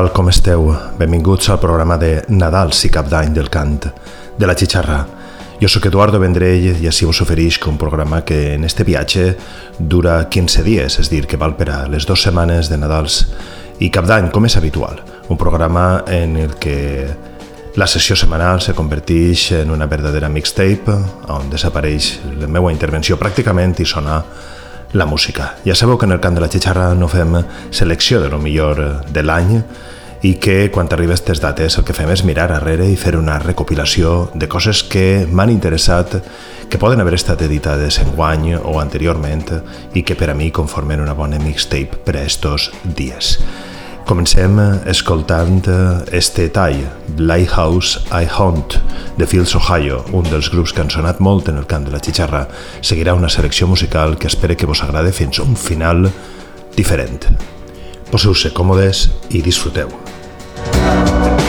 tal, com esteu? Benvinguts al programa de Nadals i Cap d'Any del Cant de la Xixarra. Jo sóc Eduardo Vendrell i així us ofereix un programa que en este viatge dura 15 dies, és dir, que val per a les dues setmanes de Nadals i Cap d'Any, com és habitual. Un programa en el que la sessió setmanal se converteix en una verdadera mixtape on desapareix la meva intervenció pràcticament i sona la música. Ja sabeu que en el camp de la xixarra no fem selecció de lo millor de l'any i que quan arriba aquestes dates el que fem és mirar arrere i fer una recopilació de coses que m'han interessat, que poden haver estat editades en guany o anteriorment i que per a mi conformen una bona mixtape per a estos dies. Comencem escoltant este tall, Lighthouse I Hunt, de Fields Ohio, un dels grups que han sonat molt en el camp de la xixarra. Seguirà una selecció musical que espere que vos agrade fins a un final diferent. Poseu-se còmodes i disfruteu. things,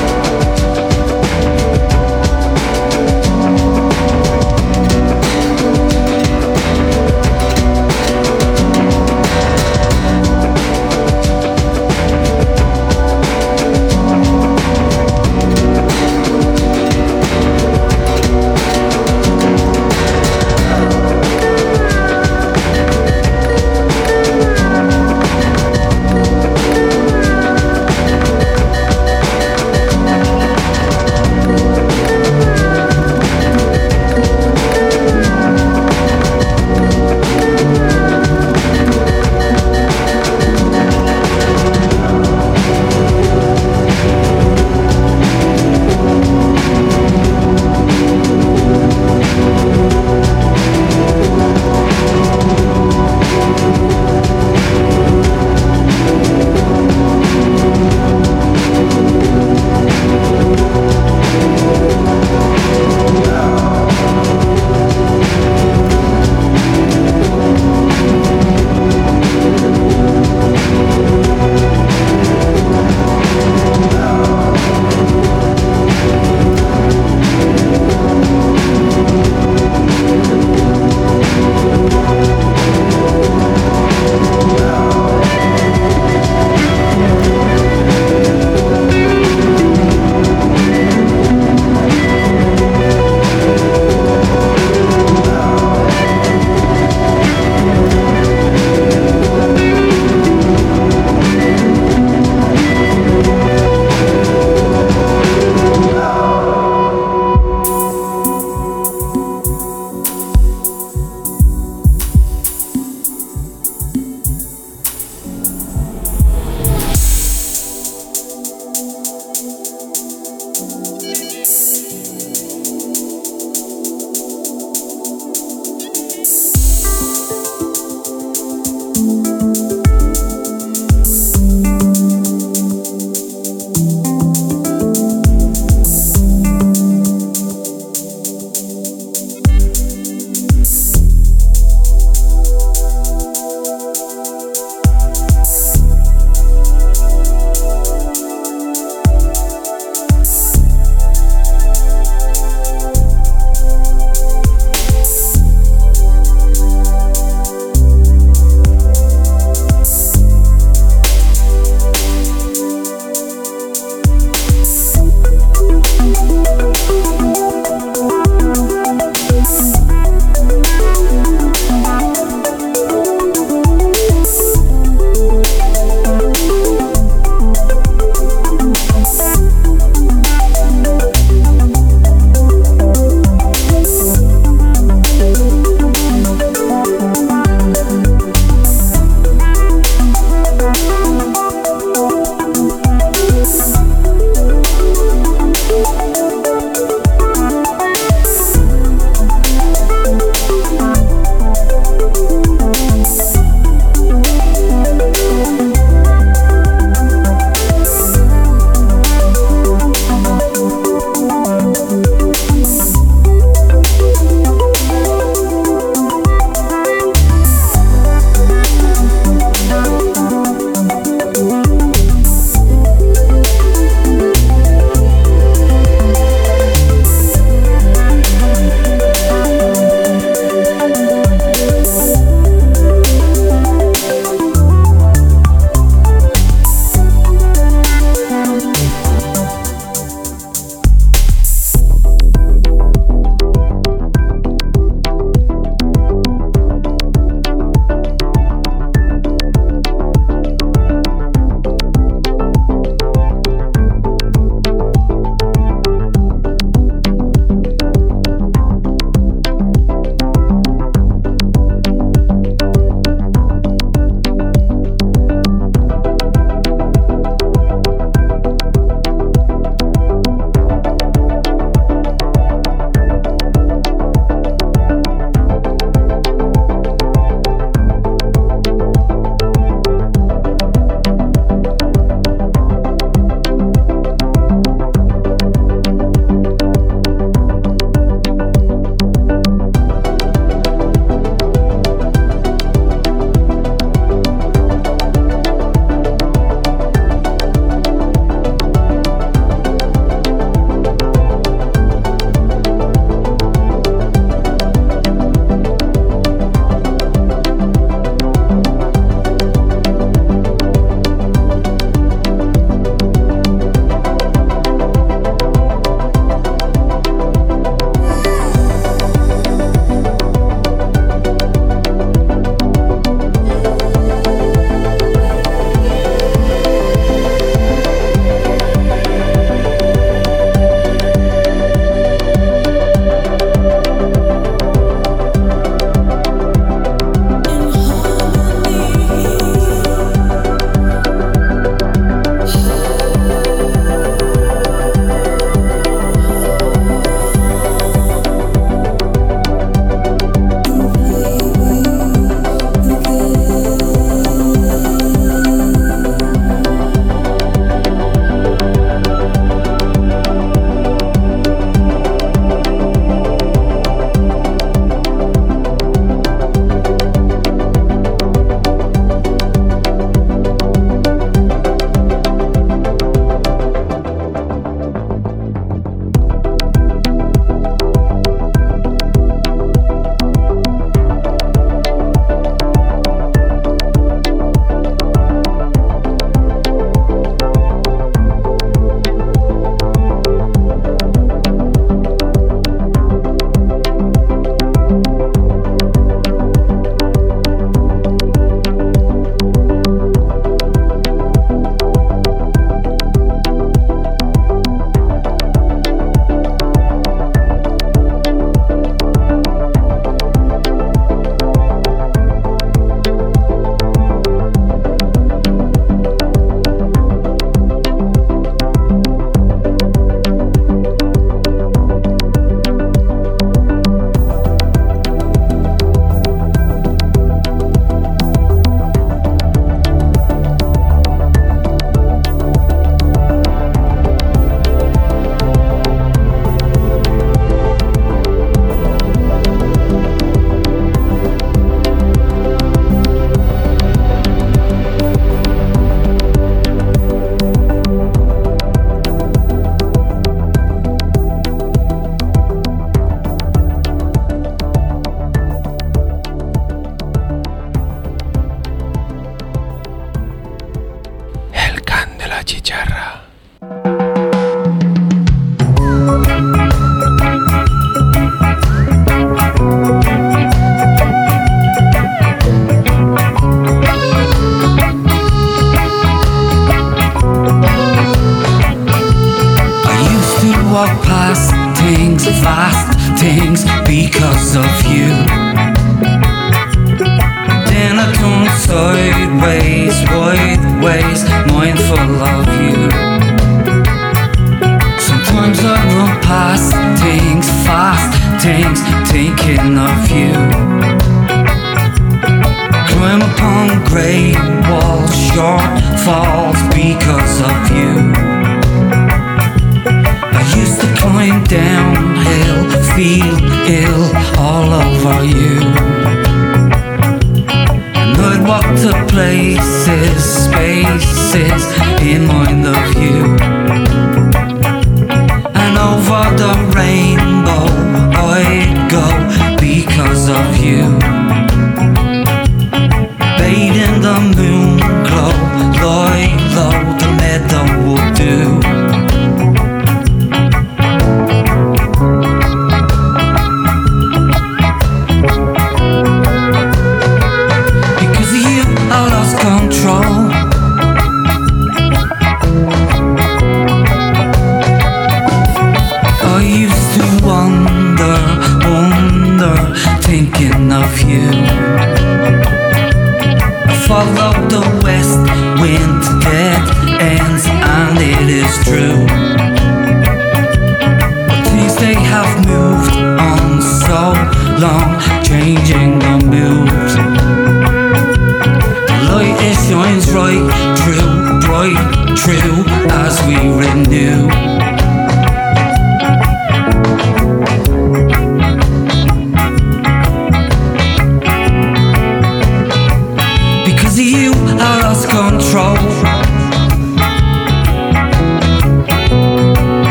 the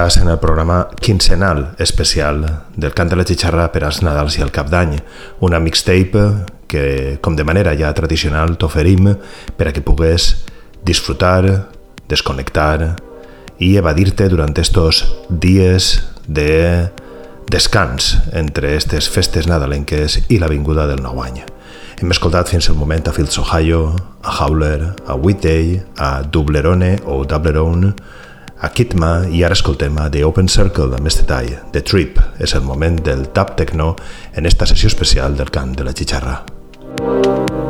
Estàs en el programa quincenal especial del Cant de la Xixarra per als Nadals i el Cap d'Any, una mixtape que, com de manera ja tradicional, t'oferim per a que pugues disfrutar, desconnectar i evadir-te durant estos dies de descans entre aquestes festes nadalenques i la vinguda del nou any. Hem escoltat fins al moment a Fields Ohio, a Howler, a Whitday, a Dublerone o Dublerone, a Kitma i ara escoltem a The Open Circle amb este tall, The Trip. És el moment del tap techno en esta sessió especial del cant de la xixarra. Thank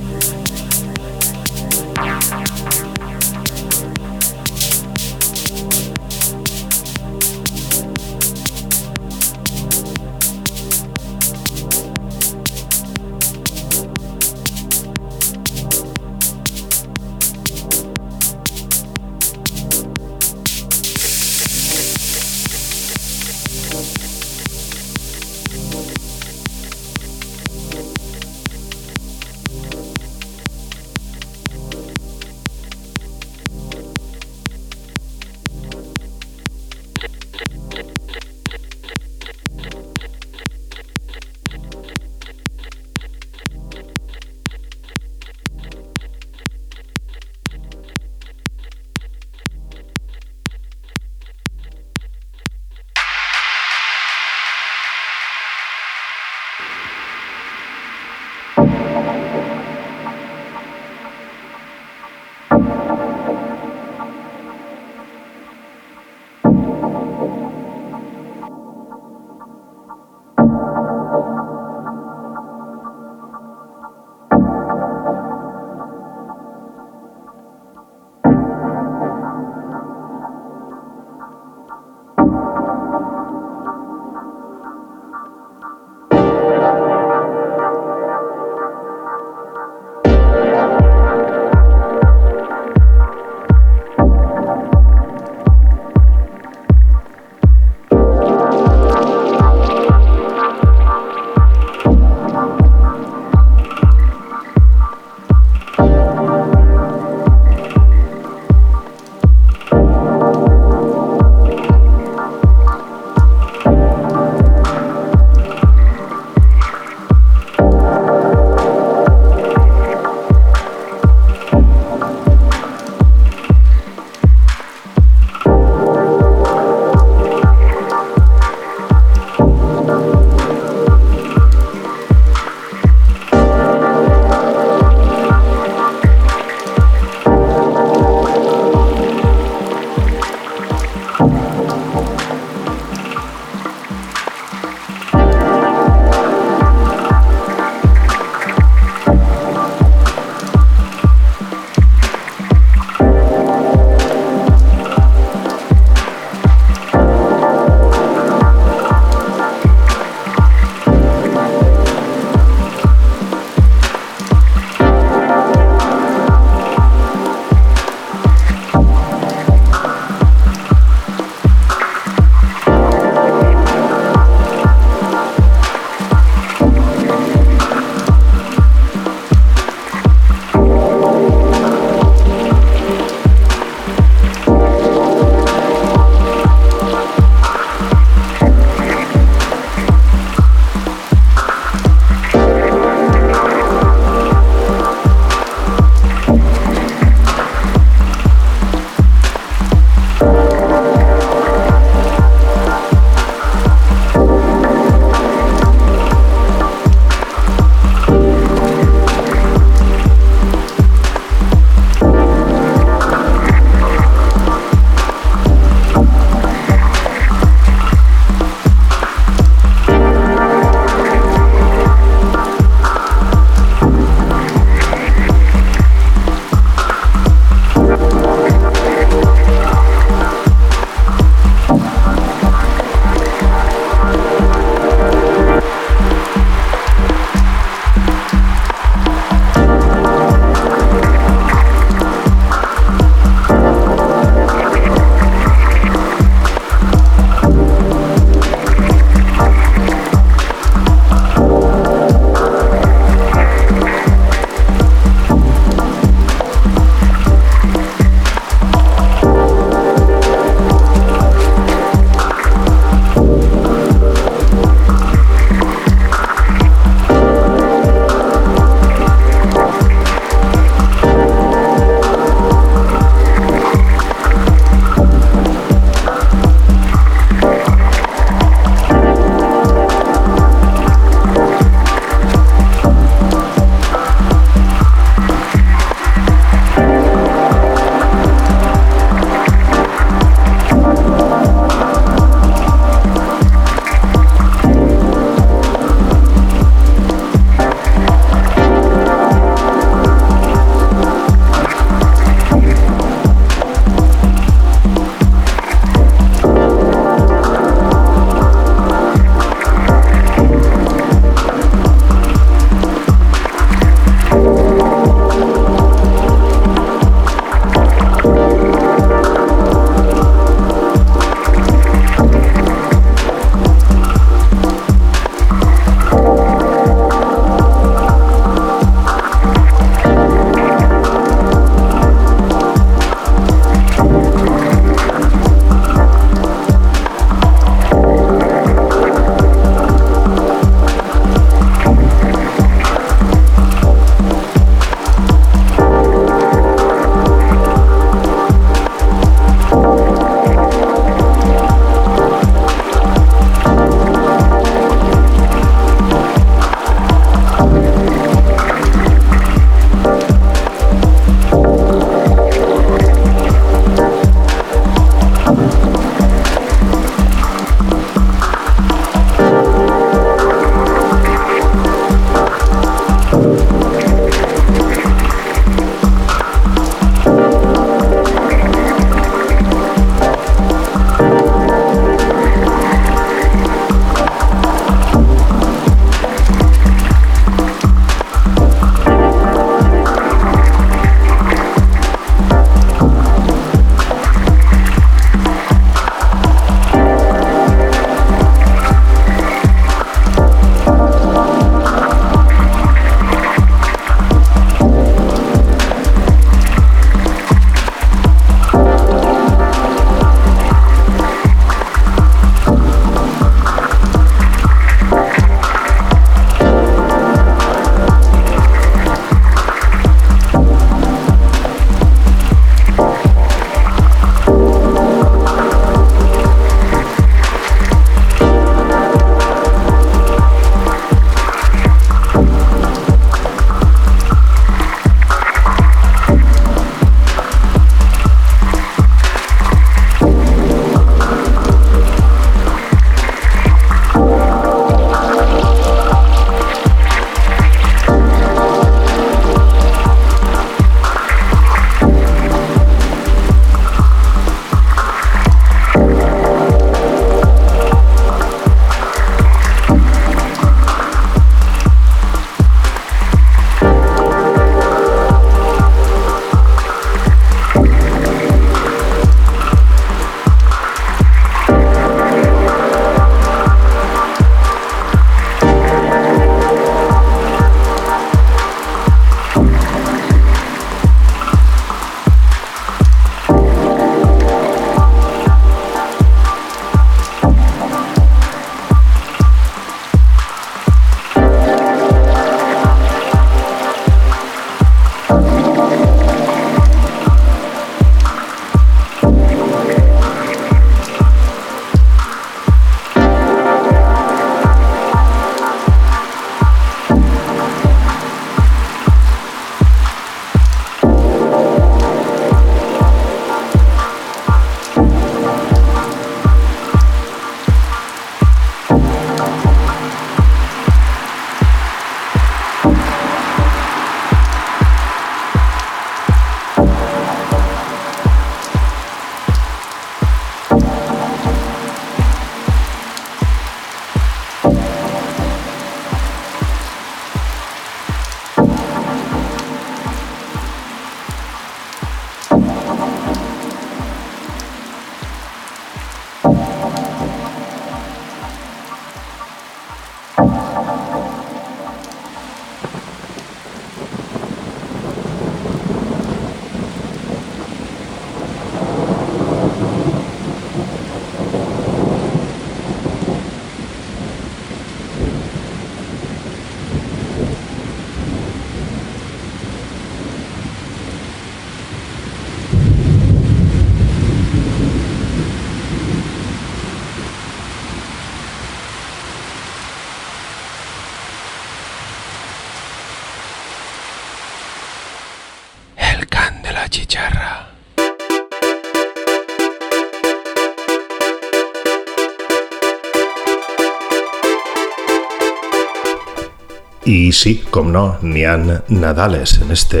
I sí, com no, n'hi han Nadales en este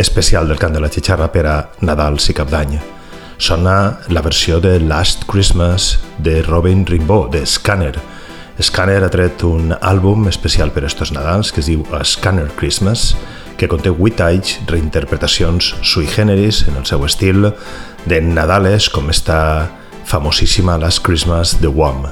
especial del cant de la xixarra per a Nadals i Cap d'Any. Sona la versió de Last Christmas de Robin Rimbaud, de Scanner. Scanner ha tret un àlbum especial per a estos Nadals que es diu Scanner Christmas, que conté 8 anys reinterpretacions sui generis en el seu estil de Nadales com esta famosíssima Last Christmas de Wham.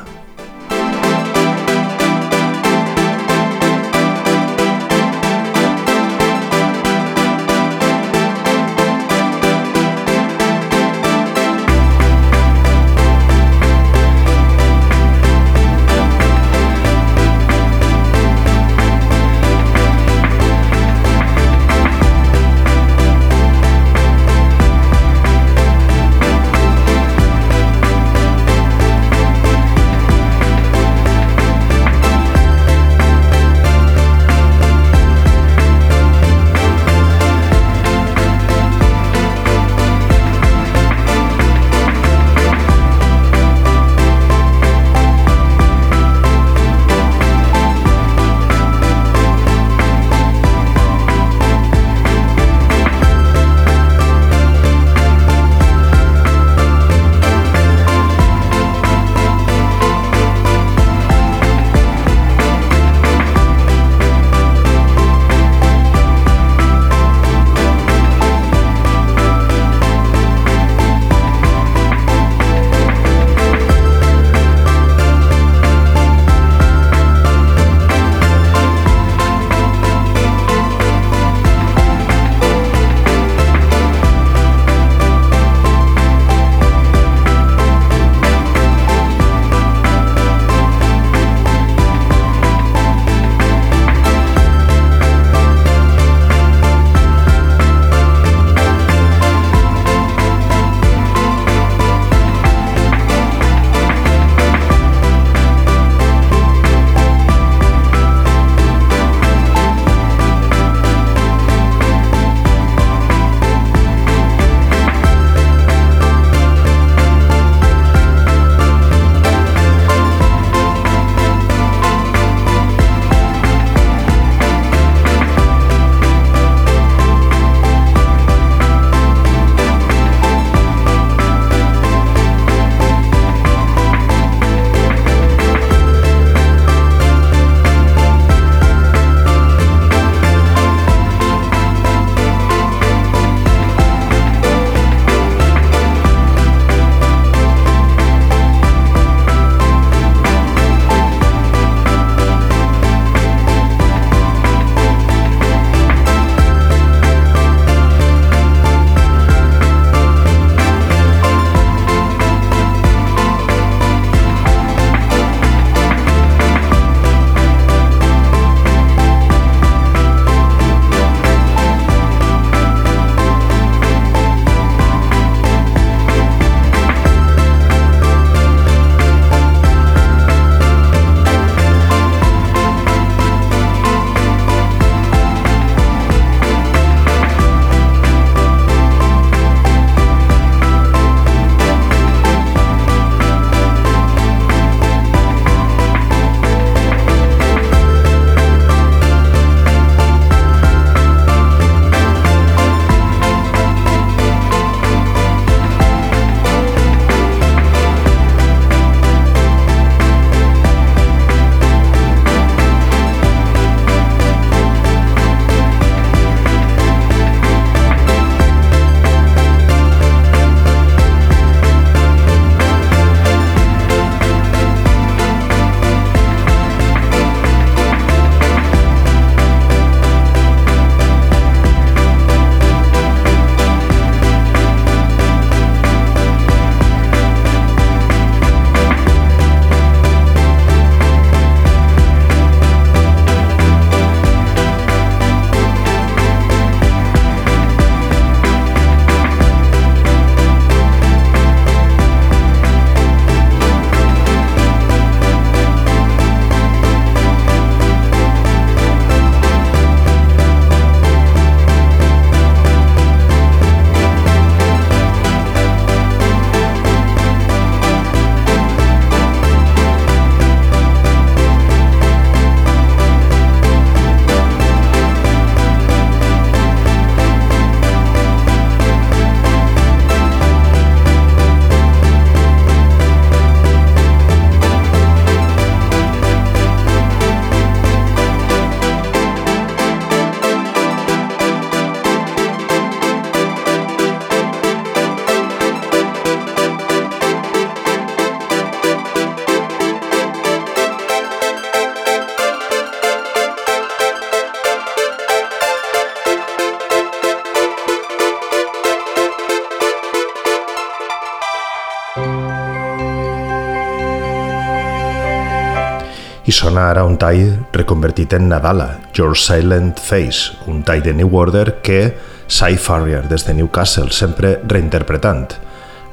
I sona ara un tall reconvertit en Nadala, Your Silent Face, un tall de New Order que Cy Farrier des de Newcastle, sempre reinterpretant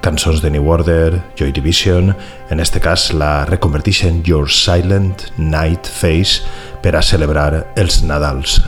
cançons de New Order, Joy Division, en este cas la reconverteixen Your Silent Night Face per a celebrar els Nadals.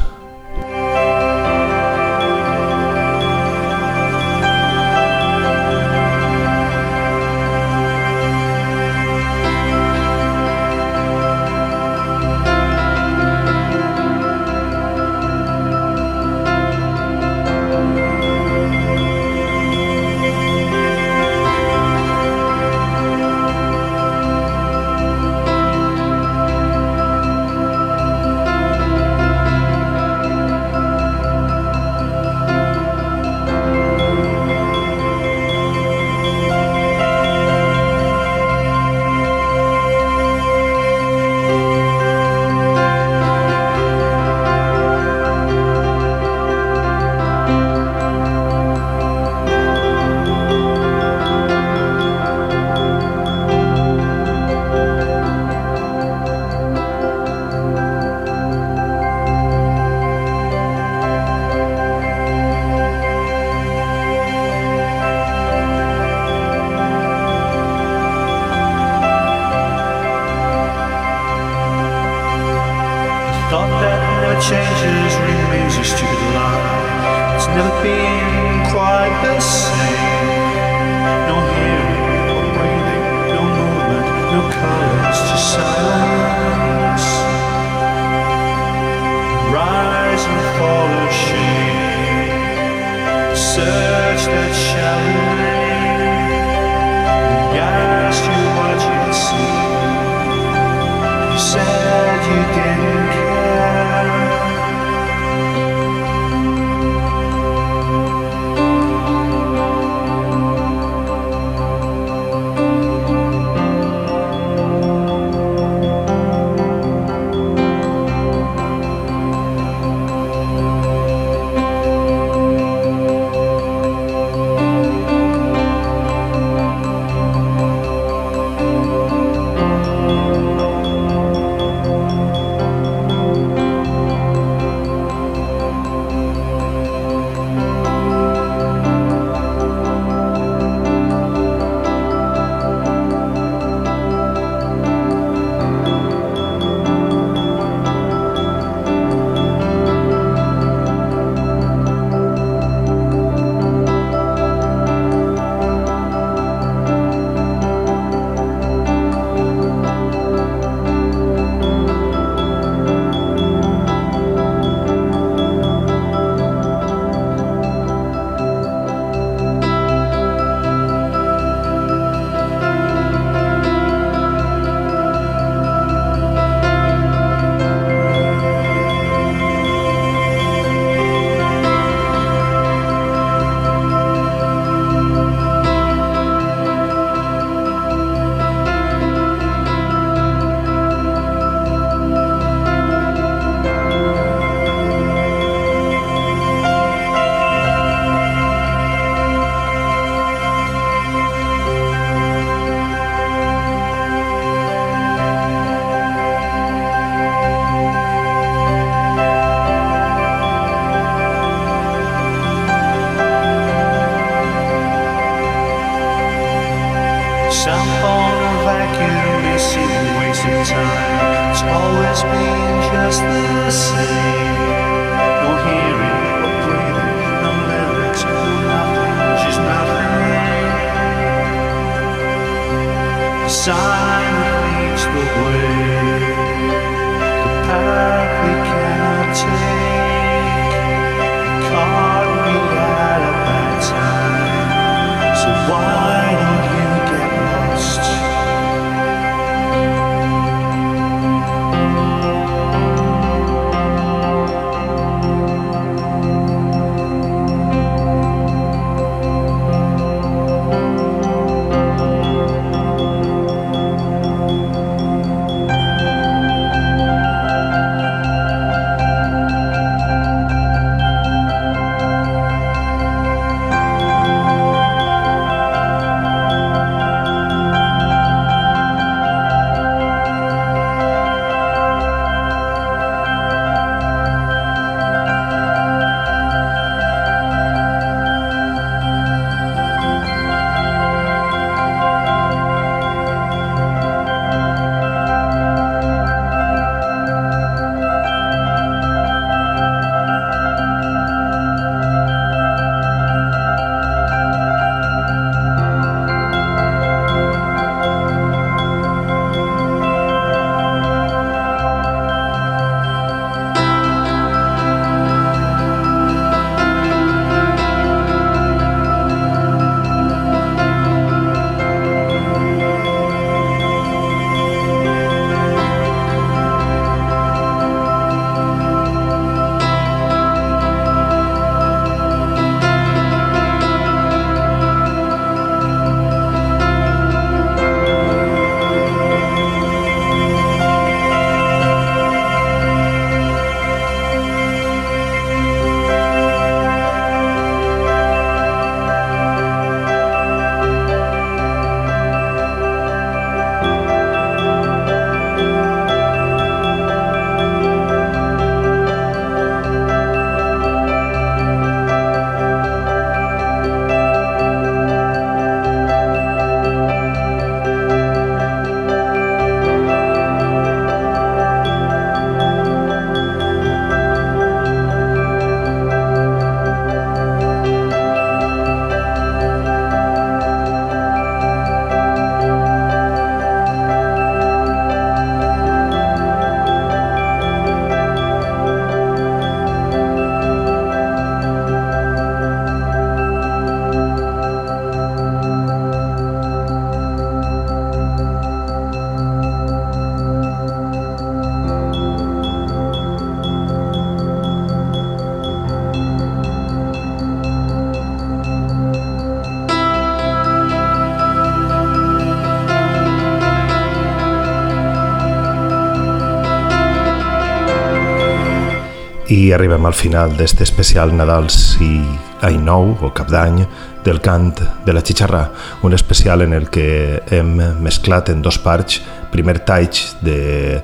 Arribem al final d'este especial Nadals i Any Nou o Cap d'Any del cant de la xixarra, un especial en el que hem mesclat en dos parts primer talls de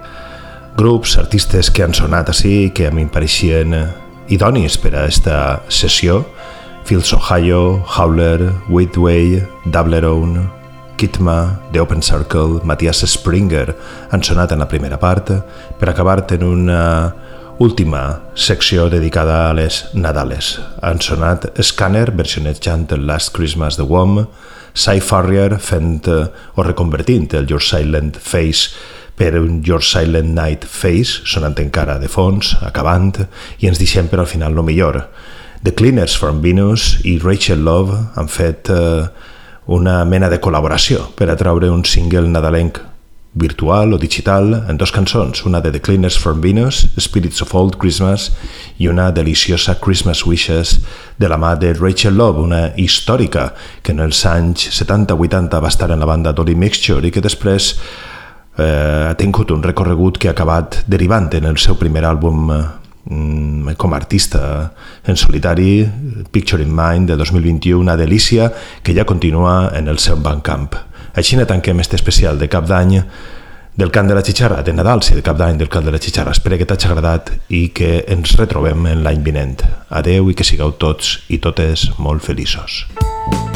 grups, artistes que han sonat així que a mi em pareixien idonis per a esta sessió, Fields Ohio, Howler, Whitway, Dablerone, Kitma, The Open Circle, Matthias Springer han sonat en la primera part. Per acabar en una última secció dedicada a les Nadales. Han sonat Scanner versionejant el Last Christmas de Wom, Cy Farrier fent o reconvertint el Your Silent Face per un Your Silent Night Face, sonant encara de fons, acabant, i ens deixem per al final lo millor. The Cleaners from Venus i Rachel Love han fet eh, una mena de col·laboració per atraure un single nadalenc virtual o digital en dos cançons, una de The Cleaners from Venus, Spirits of Old Christmas, i una deliciosa Christmas Wishes de la mà de Rachel Love, una històrica que en els anys 70-80 va estar en la banda Dolly Mixture i que després eh, ha tingut un recorregut que ha acabat derivant en el seu primer àlbum eh, com a artista en solitari, Picture in Mind de 2021, una delícia que ja continua en el seu Bandcamp. Així ne tanquem este especial de cap d'any del cant de la xixarra, de Nadal, sí, de cap d'any del cant de la xixarra. Espero que t'hagi agradat i que ens retrobem en l'any vinent. Adeu i que sigueu tots i totes molt feliços. silence